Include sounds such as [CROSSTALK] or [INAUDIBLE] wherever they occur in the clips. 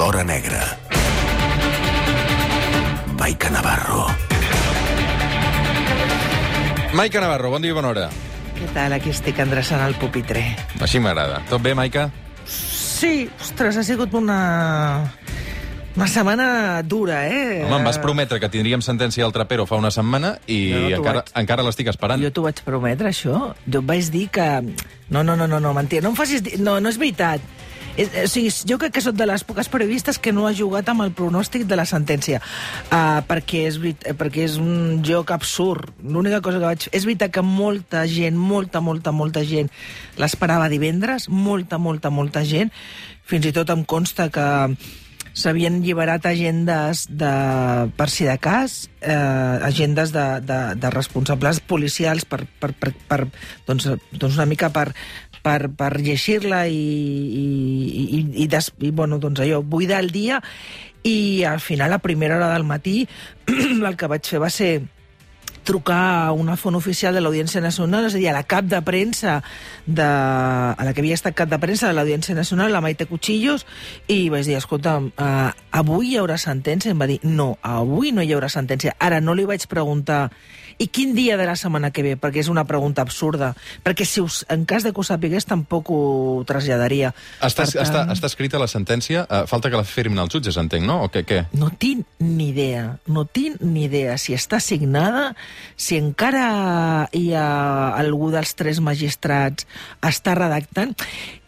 l'hora negra. Maica Navarro. Maica Navarro, bon dia i bona hora. Què tal? Aquí estic endreçant el pupitre. Així m'agrada. Tot bé, Maica? Sí, ostres, ha sigut una... Una setmana dura, eh? Home, em vas prometre que tindríem sentència al Trapero fa una setmana i No, no, encara, vaig- encara l'estic esperant. Jo t'ho vaig prometre, això. Jo et vaig dir que... No, no, no, no, no mentida. No em facis dir... No, no és veritat. O sigui, jo crec que sóc de les poques periodistes que no ha jugat amb el pronòstic de la sentència. Uh, perquè, és, eh, perquè és un joc absurd. L'única cosa que vaig... És veritat que molta gent, molta, molta, molta gent l'esperava divendres, molta, molta, molta gent. Fins i tot em consta que s'havien alliberat agendes de, per si de cas, eh, agendes de, de, de responsables policials per, per, per, per doncs, doncs una mica per, per, per llegir-la i, i, i, i, des, i bueno, doncs allò, buidar el dia i al final a primera hora del matí [CLEARS THROAT] el que vaig fer va ser trucar a una font oficial de l'Audiència Nacional, és a dir, a la cap de premsa, de, a la que havia estat cap de premsa de l'Audiència Nacional, la Maite Cuchillos, i vaig dir, escolta, uh, avui hi haurà sentència? Em va dir, no, avui no hi haurà sentència. Ara no li vaig preguntar i quin dia de la setmana que ve? Perquè és una pregunta absurda. Perquè si us, en cas de que ho sapigués, tampoc ho traslladaria. Està, Per tant, està, està escrita la sentència? Uh, falta que la firmin els jutges, entenc, no? O què? què? No tinc ni idea, no tinc ni idea si està signada, si encara hi ha algú dels tres magistrats està redactant.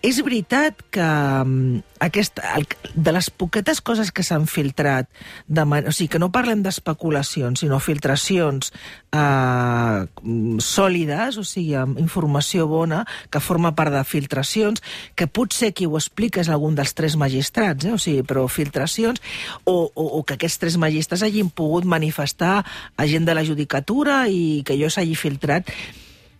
És veritat que mm, aquesta, el, de les poquetes coses que s'han filtrat, de, o sigui, que no parlem d'especulacions, sinó filtracions eh, mm, sòlides, o sigui, amb informació bona, que forma part de filtracions, que potser qui ho explica és algun dels tres magistrats, eh? o sigui, però filtracions, o, o, o que aquests tres magistrats hagin pogut manifestar a gent de la judicatura i que allò s'hagi filtrat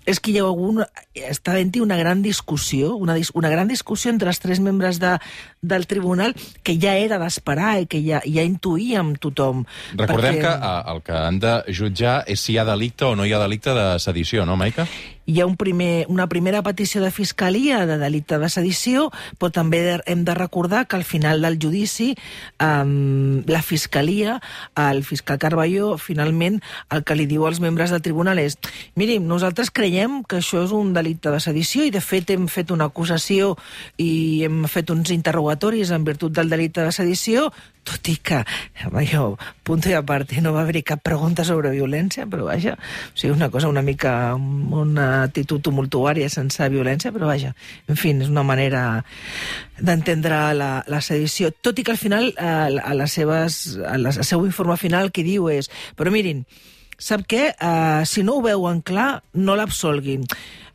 és que hi ha algun, està havent-hi una gran discussió, una, dis, una gran discussió entre els tres membres de, del tribunal que ja era d'esperar i que ja, ja intuïem tothom. Recordem perquè... que uh, el que han de jutjar és si hi ha delicte o no hi ha delicte de sedició, no, Maica? hi ha un primer, una primera petició de fiscalia de delicte de sedició, però també hem de recordar que al final del judici um, la fiscalia, el fiscal Carballó, finalment el que li diu als membres del tribunal és mirin, nosaltres creiem que això és un delicte de sedició i de fet hem fet una acusació i hem fet uns interrogatoris en virtut del delicte de sedició, tot i que, allò, punto i part, no va haver-hi cap pregunta sobre violència, però vaja, o sigui, una cosa una mica, una actitud tumultuària sense violència, però vaja, en fi, és una manera d'entendre la, la sedició, tot i que al final, a, a les seves, a la, el seu informe final, que diu és, però mirin, sap què? Uh, si no ho veuen clar, no l'absolguin.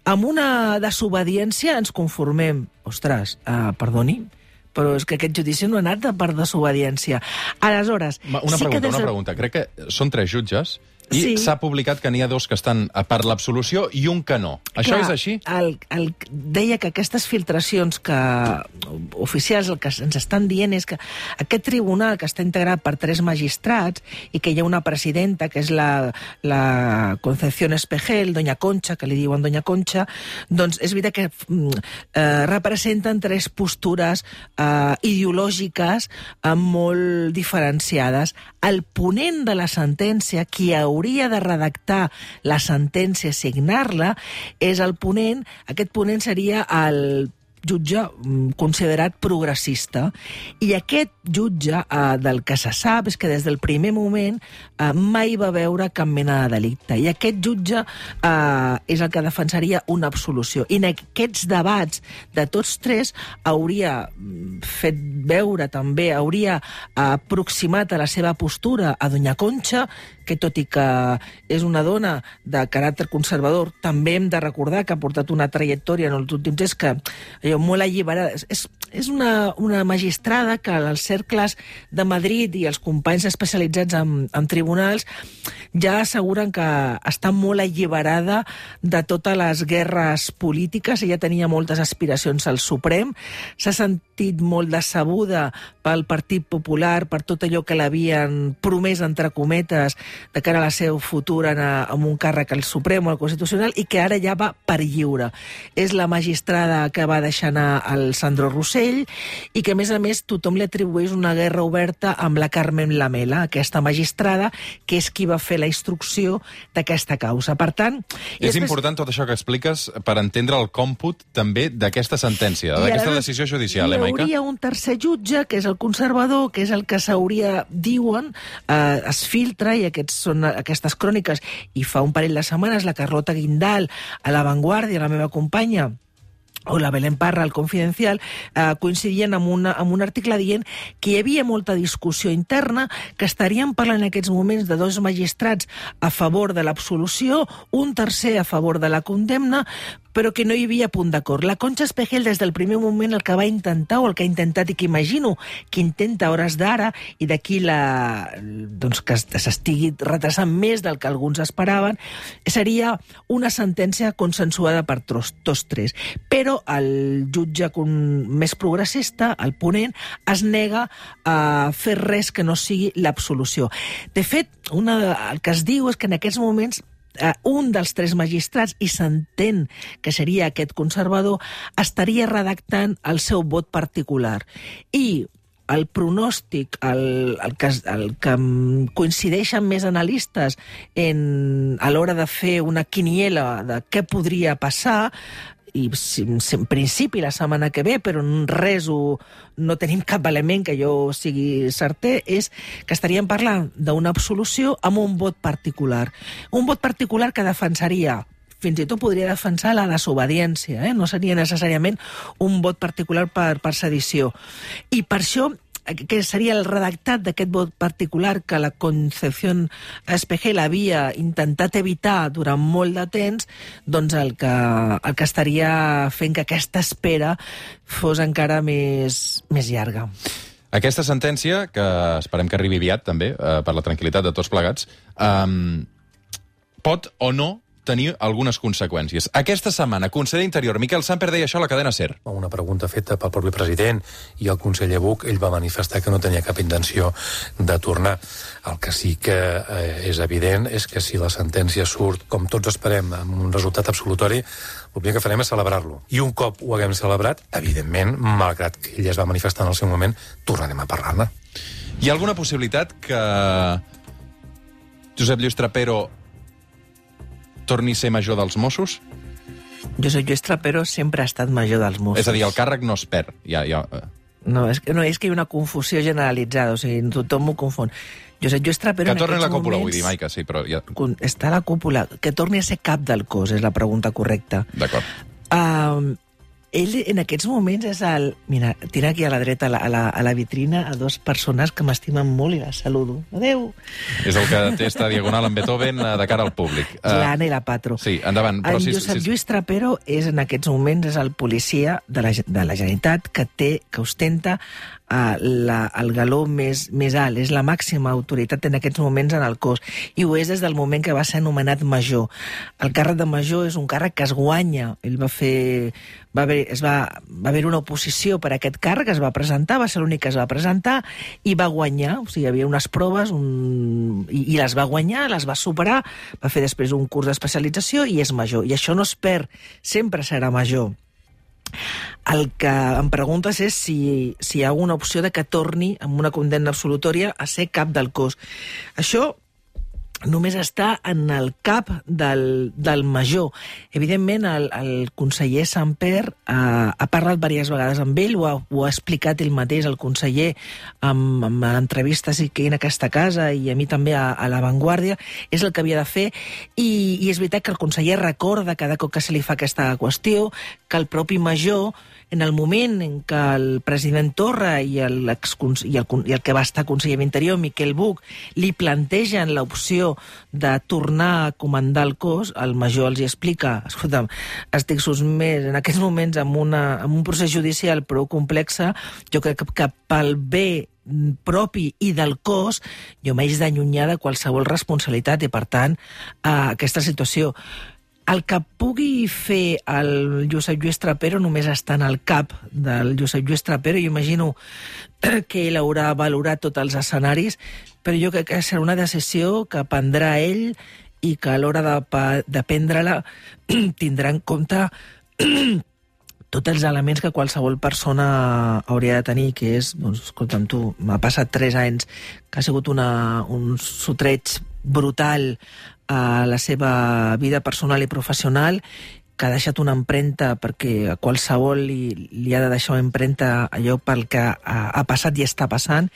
Amb una desobediència ens conformem. Ostres, uh, perdoni, però és que aquest judici no ha anat per desobediència. Aleshores, Una sí que pregunta, des una de- pregunta. Crec que són tres jutges i Sí. s'ha publicat que n'hi ha dos que estan a per l'absolució i un que no. Això Clar, és així? El, el, deia que aquestes filtracions que oficials el que ens estan dient és que aquest tribunal que està integrat per tres magistrats i que hi ha una presidenta que és la, la Concepción Espejel, Doña Concha, que li diuen Doña Concha, doncs és veritat que mm, eh, representen tres postures eh, ideològiques eh, molt diferenciades. El ponent de la sentència, qui hauria de redactar la sentència, signar-la, és el ponent, aquest ponent seria el jutge mm, considerat progressista. I aquest jutge, eh, del que se sap, és que des del primer moment eh, mai va veure cap mena de delicte. I aquest jutge eh, és el que defensaria una absolució. I en aquests debats de tots tres hauria mm, fet veure també, hauria eh, aproximat a la seva postura a Doña Concha, que tot i que és una dona de caràcter conservador, també hem de recordar que ha portat una trajectòria en els últims anys que allò, molt alliberada. És- És, una, una magistrada que als cercles de Madrid i els companys especialitzats en, en tribunals ja asseguren que està molt alliberada de totes les guerres polítiques, ella tenia moltes aspiracions al Suprem, s'ha sentit molt decebuda pel Partit Popular, per tot allò que l'havien promès, entre cometes, de cara a la seu futura en, en un càrrec al Suprem o al Constitucional i que ara ja va per lliure. És la magistrada que va deixar anar el Sandro Rossell i que, a més a més, tothom li atribueix una guerra oberta amb la Carmen Lamela, aquesta magistrada, que és qui va fer la instrucció d'aquesta causa. Per tant... És després... important tot això que expliques per entendre el còmput també d'aquesta sentència, d'aquesta decisió judicial, eh, Maica? Hi hauria un tercer jutge, que és el conservador, que és el que s'hauria, diuen, eh, es filtra, i aquests són aquestes cròniques, i fa un parell de setmanes la Carlota Guindal, a La Vanguardia, la meva companya, o la Belén Parra, el Confidencial, eh, coincidien amb, una, amb un article dient que hi havia molta discussió interna, que estaríem parlant en aquests moments de dos magistrats a favor de l'absolució, un tercer a favor de la condemna, però que no hi havia punt d'acord. La Concha Espejel, des del primer moment, el que va intentar, o el que ha intentat, i que imagino que intenta hores d'ara, i d'aquí la, doncs que s'estigui retrasant més del que alguns esperaven, seria una sentència consensuada per tots, tots tres. Però el jutge més progressista, el ponent, es nega a fer res que no sigui l'absolució. De fet, una, el que es diu és que en aquests moments eh, un dels tres magistrats, i s'entén que seria aquest conservador, estaria redactant el seu vot particular. I el pronòstic, el, el, que, el que coincideixen més analistes en, a l'hora de fer una quiniela de què podria passar, i en principi la setmana que ve, però res ho, no tenim cap element que jo sigui certer, és que estaríem parlant d'una absolució amb un vot particular. Un vot particular que defensaria fins i tot podria defensar la desobediència, eh? no seria necessàriament un vot particular per, per sedició. I per això que seria el redactat d'aquest vot particular que la Concepción Espejel havia intentat evitar durant molt de temps, doncs el que, el que estaria fent que aquesta espera fos encara més, més llarga. Aquesta sentència, que esperem que arribi aviat, també, eh, per la tranquil·litat de tots plegats, eh, pot o no tenir algunes conseqüències. Aquesta setmana, conseller Interior Miquel Samper deia això a la cadena SER. Una pregunta feta pel propi president i el conseller Buch, ell va manifestar que no tenia cap intenció de tornar. El que sí que eh, és evident és que si la sentència surt, com tots esperem, amb un resultat absolutori, el primer que farem és celebrar-lo. I un cop ho haguem celebrat, evidentment, malgrat que ell es va manifestar en el seu moment, tornarem a parlar-ne. Hi ha alguna possibilitat que Josep Lluís Trapero torni a ser major dels Mossos? Josep Lluís Trapero sempre ha estat major dels Mossos. És a dir, el càrrec no es perd. Ja, ja... Eh. No, és que, no, és que hi ha una confusió generalitzada, o sigui, tothom ho confon. Josep Lluís Trapero... Que torni a la cúpula, moments, vull dir, Maica, sí, però... Ja... Està a la cúpula. Que torni a ser cap del cos, és la pregunta correcta. D'acord. Uh, ell en aquests moments és el... Mira, tira aquí a la dreta, a la, a la, a la vitrina, a dues persones que m'estimen molt i les saludo. Adeu! És el que té esta diagonal amb Beethoven eh, de cara al públic. Uh, L'Anna i la Patro. Sí, endavant. Però en si, Josep si... Lluís Trapero és en aquests moments és el policia de la, de la Generalitat que té, que ostenta uh, la, el galó més, més alt, és la màxima autoritat en aquests moments en el cos, i ho és des del moment que va ser anomenat major. El càrrec de major és un càrrec que es guanya. Ell va fer... Va haver, es va, va haver una oposició per a aquest càrrec, es va presentar, va ser l'únic que es va presentar, i va guanyar, o sigui, hi havia unes proves un, i, i les va guanyar, les va superar, va fer després un curs d'especialització i és major. I això no es perd, sempre serà major. El que em preguntes és si, si hi ha alguna opció de que torni amb una condemna absolutòria a ser cap del cos. Això només està en el cap del, del major. Evidentment, el, el conseller Samper eh, ha parlat diverses vegades amb ell, ho ha, ho ha explicat ell mateix, el conseller, amb, amb entrevistes que en aquesta casa i a mi també a, a La Vanguardia, és el que havia de fer, i, i és veritat que el conseller recorda cada cop que se li fa aquesta qüestió, que el propi major en el moment en què el president Torra i el, i el, i el que va estar conseller d'Interior, Miquel Buch, li plantegen l'opció de tornar a comandar el cos, el major els hi explica, escolta'm, estic més en aquests moments amb, una, amb un procés judicial prou complexa, jo crec que, que pel bé propi i del cos, jo m'haig d'allunyar de qualsevol responsabilitat i, per tant, eh, aquesta situació el que pugui fer el Josep Lluís Trapero només està en el cap del Josep Lluís Trapero. Jo imagino [CLEARS THROAT] que ell haurà valorat tots els escenaris, però jo crec que serà una decisió que prendrà ell i que a l'hora de, de prendre-la [CLEARS THROAT] tindrà en compte [CLEARS THROAT] tots els elements que qualsevol persona hauria de tenir, que és, doncs, escolta'm tu, m'ha passat tres anys que ha sigut una, un sotreig brutal a la seva vida personal i professional, que ha deixat una empremta perquè a qualsevol li, li ha de deixar una empremta allò pel que ha, ha passat i està passant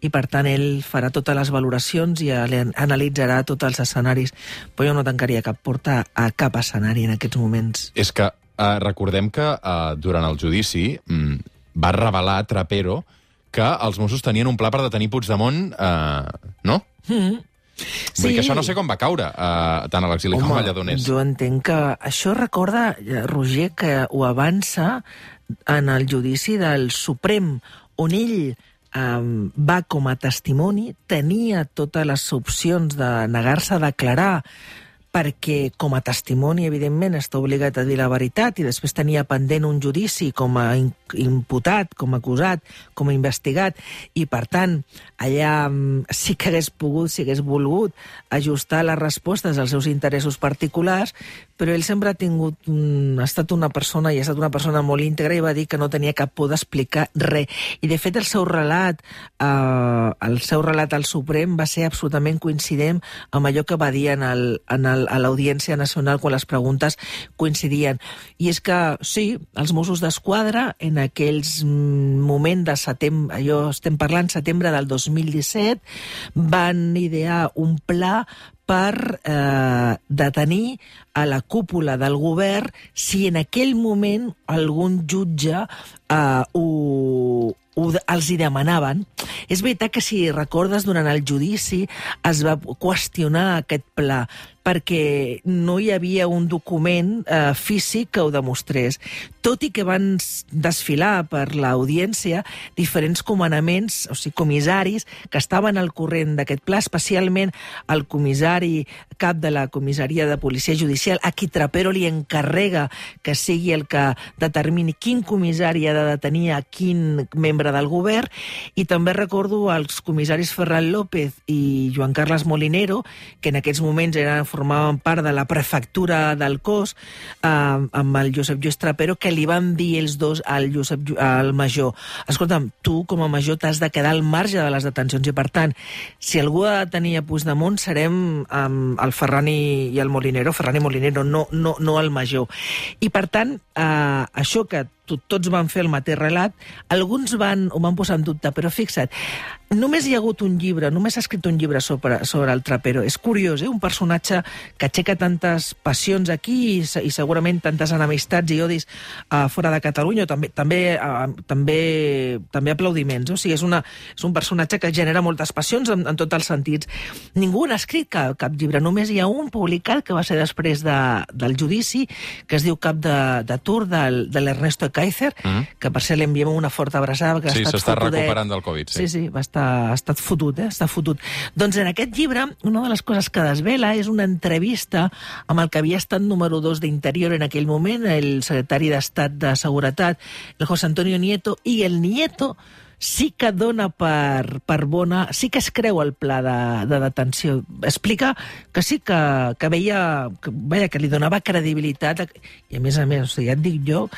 i per tant ell farà totes les valoracions i analitzarà tots els escenaris però jo no tancaria cap porta a cap escenari en aquests moments És que eh, recordem que eh, durant el judici mm, va revelar Trapero que els Mossos tenien un pla per detenir Puigdemont, eh, no? mm. Sí. Vull que això no sé com va caure, eh, tant a l'exili com a Lledoners. jo entenc que això recorda, eh, Roger, que ho avança en el judici del Suprem, on ell um, va com a testimoni, tenia totes les opcions de negar-se a declarar perquè com a testimoni, evidentment, està obligat a dir la veritat i després tenia pendent un judici com a imputat, com a acusat, com a investigat, i per tant, allà mm, sí que hagués pogut, si hagués volgut, ajustar les respostes als seus interessos particulars, però ell sempre ha tingut, mm, ha estat una persona i ha estat una persona molt íntegra i va dir que no tenia cap por d'explicar res. I de fet el seu relat, eh, el seu relat al Suprem va ser absolutament coincident amb allò que va dir en el, en el, a l'Audiència Nacional quan les preguntes coincidien. I és que, sí, els Mossos d'Esquadra, en aquells mm, moments de setembre, allò estem parlant setembre del 2017, van idear un pla per eh, detenir a la cúpula del govern si en aquell moment algun jutge eh, ho, ho, els hi demanaven. És veritat que si recordes durant el judici es va qüestionar aquest pla perquè no hi havia un document eh, físic que ho demostrés. Tot i que van desfilar per l'audiència diferents comandaments, o sigui, comissaris, que estaven al corrent d'aquest pla, especialment el comissari cap de la comissaria de policia judicial, a qui Trapero li encarrega que sigui el que determini quin comissari ha de detenir a quin membre del govern, i també recordo els comissaris Ferran López i Joan Carles Molinero, que en aquests moments eren, formaven part de la prefectura del cos, eh, amb el Josep Lluís Trapero, que li van dir els dos al, Josep, al major, escolta'm, tu com a major t'has de quedar al marge de les detencions i, per tant, si algú ha de tenir a Puigdemont serem um, el Ferran i, i el Molinero, Ferran i Molinero, no, no, no el major. I, per tant, eh, això que tots van fer el mateix relat, alguns van, ho van posar en dubte, però fixa't, només hi ha hagut un llibre, només s'ha escrit un llibre sobre, sobre el Trapero. És curiós, eh? un personatge que aixeca tantes passions aquí i, i segurament tantes enemistats i odis uh, fora de Catalunya, també, també, uh, també, també aplaudiments. O sigui, és, una, és un personatge que genera moltes passions en, en tots els sentits. Ningú n'ha escrit cap, cap llibre, només hi ha un publicat que va ser després de, del judici, que es diu Cap de, de Tour, del, de l'Ernesto Kaiser, Mm. que per cert li enviem una forta abraçada, que Sí, ha s'està recuperant del Covid, sí. Sí, sí, va estar, ha estat fotut, eh? Està fotut. Doncs en aquest llibre, una de les coses que desvela és una entrevista amb el que havia estat número 2 d'Interior en aquell moment, el secretari d'Estat de Seguretat, el José Antonio Nieto, i el Nieto sí que dona per, per bona, sí que es creu el pla de, de detenció. Explica que sí que, que veia, que, vaja, que li donava credibilitat, i a més a més, o sigui, ja et dic jo,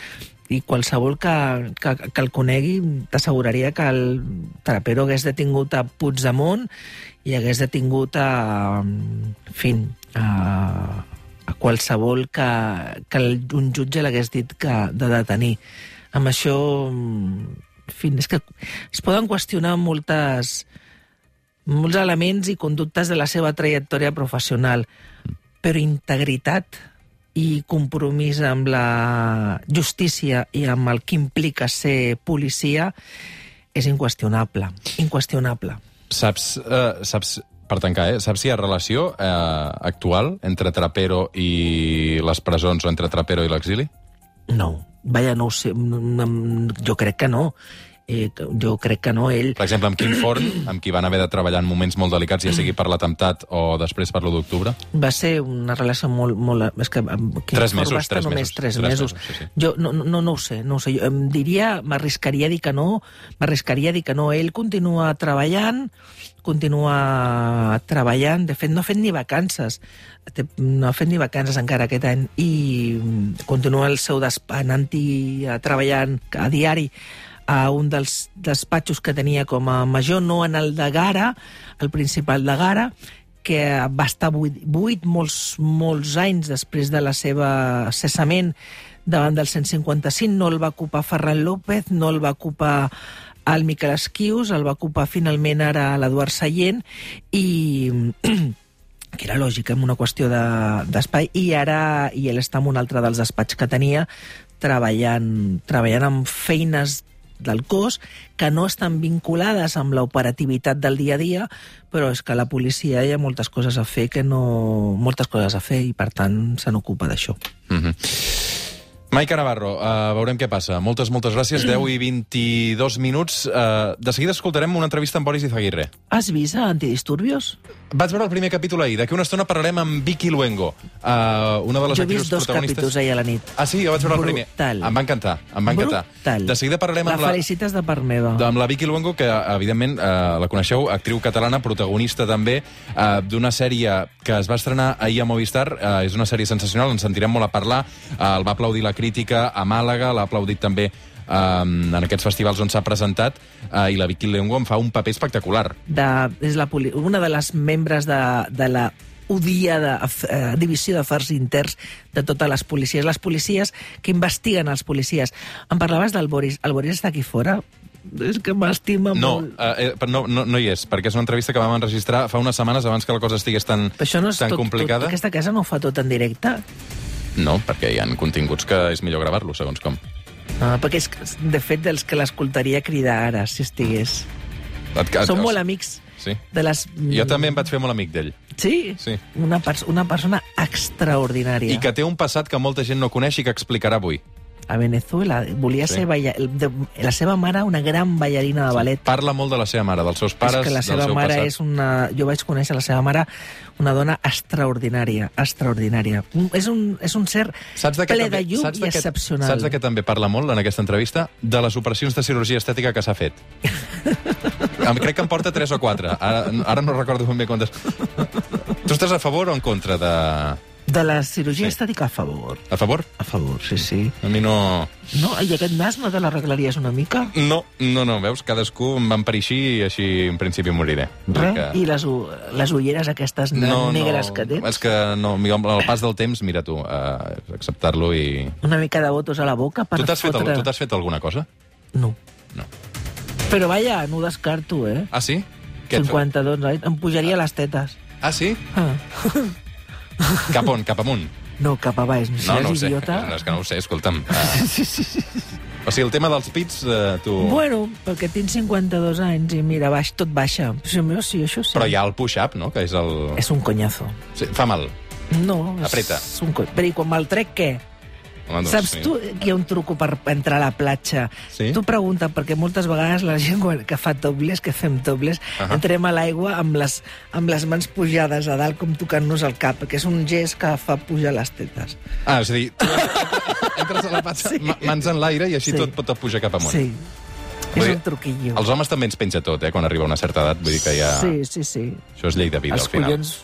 i qualsevol que, que, que el conegui t'asseguraria que el Trapero hagués detingut a Puigdemont i hagués detingut a, en fi, a, a qualsevol que, que un jutge l'hagués dit que de detenir. Amb això, en fi, és que es poden qüestionar moltes, molts elements i conductes de la seva trajectòria professional, però integritat i compromís amb la justícia i amb el que implica ser policia és inqüestionable, inqüestionable. Saps, eh, saps, per tancar, eh, saps si hi ha relació eh, actual entre Trapero i les presons o entre Trapero i l'exili? No, vaja, no ho sé, jo crec que no. I que- jo crec que no, ell... Per exemple, amb Quim Forn, amb qui van haver de treballar en moments molt delicats, ja sigui per l'atemptat o després per l'1 d'octubre. Va ser una relació molt... molt és que amb Quim Tres mesos, tres només mesos, tres, tres mesos. mesos, sí, sí. Jo no, no, no ho sé, no ho sé. Jo em diria, m'arriscaria a dir que no, m'arriscaria a dir que no. Ell continua treballant, continua treballant, de fet no ha fet ni vacances, no ha fet ni vacances encara aquest any, i mm, continua el seu despatx anant-hi eh, treballant a diari a un dels despatxos que tenia com a major, no en el de Gara, el principal de Gara, que va estar vuit, vuit molts, molts anys després de la seva cessament davant del 155, no el va ocupar Ferran López, no el va ocupar el Miquel Esquius, el va ocupar finalment ara l'Eduard Sallent, i [CLEARS THROAT] que era lògic, en una qüestió de- d'espai, i ara i ell està en un altre dels despatxos que tenia treballant, treballant amb feines del cos que no estan vinculades amb l'operativitat del dia a dia, però és que la policia hi ha moltes coses a fer que no... moltes coses a fer i, per tant, se n'ocupa d'això. Mm -hmm. Maica Navarro, uh, veurem què passa. Moltes, moltes gràcies. 10 i 22 minuts. Uh, de seguida escoltarem una entrevista amb Boris Izaguirre. Has vist Antidisturbios? Vaig veure el primer capítol ahir. D'aquí una estona parlarem amb Vicky Luengo, uh, una de les Jo he actrius vist dos protagonistes... capítols ahir a la nit. Ah, sí? Jo vaig veure el primer. Brutal. Em va encantar, em va encantar. Brutal. De seguida parlarem La amb la... felicites de part meva. amb la Vicky Luengo, que evidentment eh, la coneixeu, actriu catalana, protagonista també eh, d'una sèrie que es va estrenar ahir a Movistar. Eh, és una sèrie sensacional, ens sentirem molt a parlar. Eh, el va aplaudir la crítica a Màlaga, l'ha aplaudit també eh, en aquests festivals on s'ha presentat, eh, i la Vicky Luengo en fa un paper espectacular. de, és la, una de les membres de, de la odiada eh, divisió d'afers interns de totes les policies, les policies que investiguen els policies. Em parlaves del Boris. El Boris està aquí fora? És que m'estima No, molt. eh, eh, no, no, no hi és, perquè és una entrevista que vam enregistrar fa unes setmanes abans que la cosa estigués tan, Però això no és tan tot, complicada. Tot, aquesta casa no ho fa tot en directe? No, perquè hi ha continguts que és millor gravar-los, segons com. Ah, perquè és, de fet, dels que l'escoltaria cridar ara, si estigués. Et, et, Som molt amics Sí. de les... Jo també em vaig fer molt amic d'ell. Sí? Sí. Una, pers una persona extraordinària. I que té un passat que molta gent no coneix i que explicarà avui. A Venezuela volia Sí. ser balla... de... la seva mare una gran ballarina de ballet. Parla molt de la seva mare, dels seus pares, és que la seva del seu mare passat. és una... Jo vaig conèixer la seva mare, una dona extraordinària, extraordinària. És un, és un ser Saps de ple també, de llum saps i de què, excepcional. Saps de què també parla molt en aquesta entrevista? De les operacions de cirurgia estètica que s'ha fet. Em- Crec que en porta 3 o 4. Ara, ara no recordo ben bé quantes. Tu estàs a favor o en contra de... De la cirurgia Sí. estètica a favor. A favor? A favor, sí, sí. A mi no... No, i aquest nas no te l'arreglaries una mica? No, no, no, veus? Cadascú em va empareixir i així en principi moriré. Res? Que- I les, les ulleres aquestes no, negres no, que tens? És que no, el pas del temps, mira tu, uh, acceptar-lo i... Una mica de botos a la boca per Tu t'has fet, fotre... al- tu t'has fet alguna cosa? No. No. Però vaja, no ho descarto, eh? Ah, sí? Què et fa- 52 anys. Em pujaria les tetes. Ah, sí? Ah. [LAUGHS] [LAUGHS] Cap on? Cap amunt? No, cap a baix. Si No, no ho sé. idiota... No, és que no ho sé, escolta'm. [LAUGHS] Uh, o sigui, el tema dels pits, uh, tu... Bueno, perquè tinc 52 anys i mira, baix, tot baixa. Sí, meu, sí, això sí. Però hi ha el push-up, no?, que és el... És un conyazo. Sí, fa mal. No, és Apreta. un co... Però i quan me'l trec, què? Home, doncs, Saps sí. tu que hi ha un truco per entrar a la platja? Sí? Tu pregunta, perquè moltes vegades la gent que fa tobles, que fem tobles, uh. -huh. entrem a l'aigua amb, les, amb les mans pujades a dalt, com tocant-nos el cap, que és un gest que fa pujar les tetes. Ah, és a dir, tu entres a la platja, Sí. mans en l'aire i així Sí. tot pot pujar cap amunt. Sí, és un truquillo. Els homes també ens penja tot, eh, quan arriba a una certa edat. Vull dir que ja... Sí, sí, sí. Això és llei de vida, Els al final. collons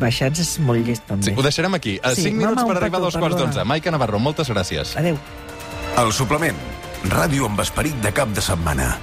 baixats és molt llest, també. Sí, ho deixarem aquí. A Sí, 5 minuts per arribar a petó, dos quarts perdona. d'onze. Maica Navarro, moltes gràcies. Adéu. El suplement. Ràdio amb esperit de cap de setmana.